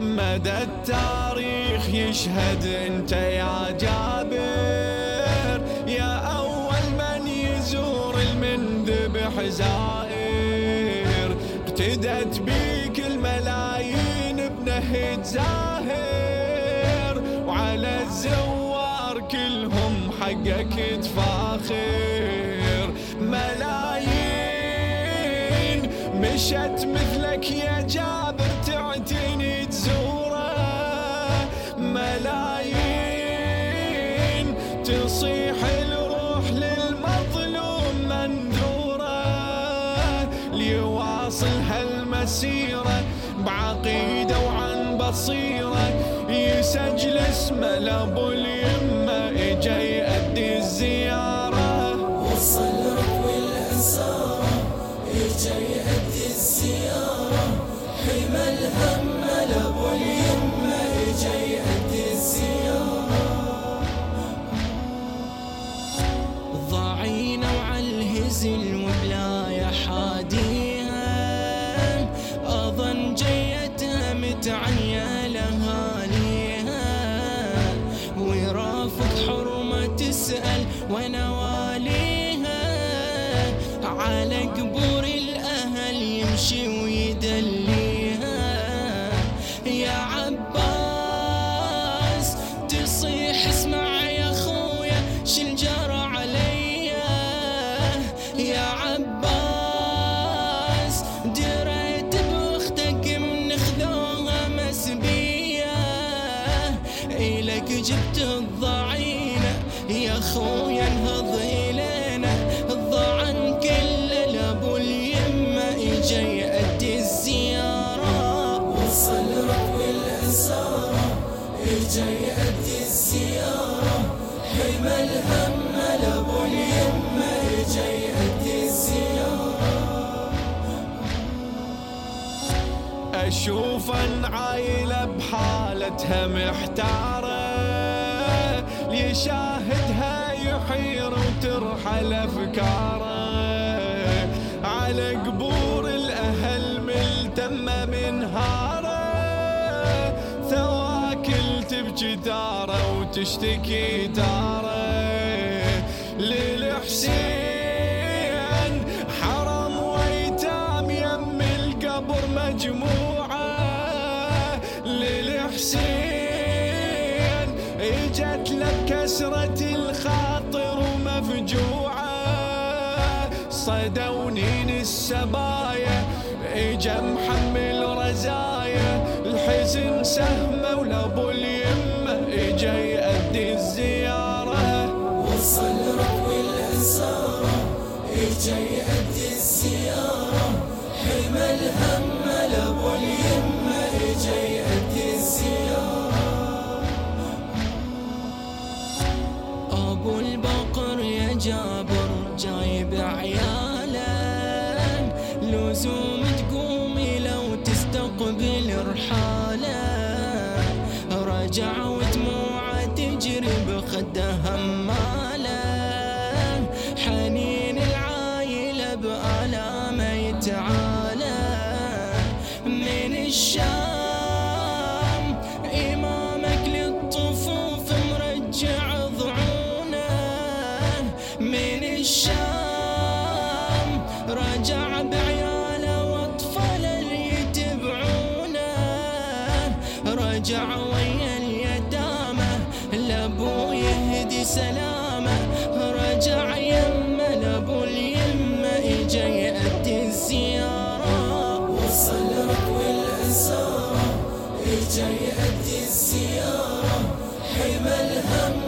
مدى التاريخ يشهد أنت يا جابر يا أول من يزور المنذبح زائر اقتدت بيك الملايين بنهج زاهر وعلى الزوار كلهم حقك تفاخر. ملايين مشت مثلك يا جابر. الروح للمظلوم منذوره ليواصل هالمسيره بعقيدة وعن بصيرة يسجل اسمه لأبو اليمه حرمة تسأل ونواليها على قبور الأهل يمشي ويدليها. يا عباس تصيح اسمع يا خويا شل جرى عليا؟ يا عباس دريت باختك من خذوها مسبية إلك جبت الضعينة يا خويا انهض إلينا. الضعن كله لابو اليمة إجا يأدي الزيارة. وصل ركب الأسارة إجا يأدي الزيارة. حمى الهم لابو اليمة إجا يأدي الزيارة. أشوف ان عايلة بحالتها محتارة. ليشاهدها يحير وترحل أفكاره. على قبور الأهل ملتمة منهاره ثواكل تبكي تاره وتشتكي تاره. للحسين حرم ويتام يم القبر مجموعة. للحسين إجت له بكسرة الخاطر ومفجوعة صدونين السبايا إجا محمل رزايا الحزن سهمه ولابو اليمه إجا يأدي الزيارة. وصل ركب الأسارة إجا يأدي الزيارة. حمى الهم لأبو اليمة إجا يأدي جابر جايب عياله لزوم تقومي لو تستقبل رحاله رجع ودموعه تجري بخده هماله حنين العايلة بآلامه يتعالى من الشام رجع بعياله واطفاله اللي يتبعونه. رجع ويا اليتامى لابو يهدي سلامه. رجع يمه لابو اليمه اجا يأدي الزيارة. وصل ركب الاساره اجا يأدي الزيارة. حمى الهم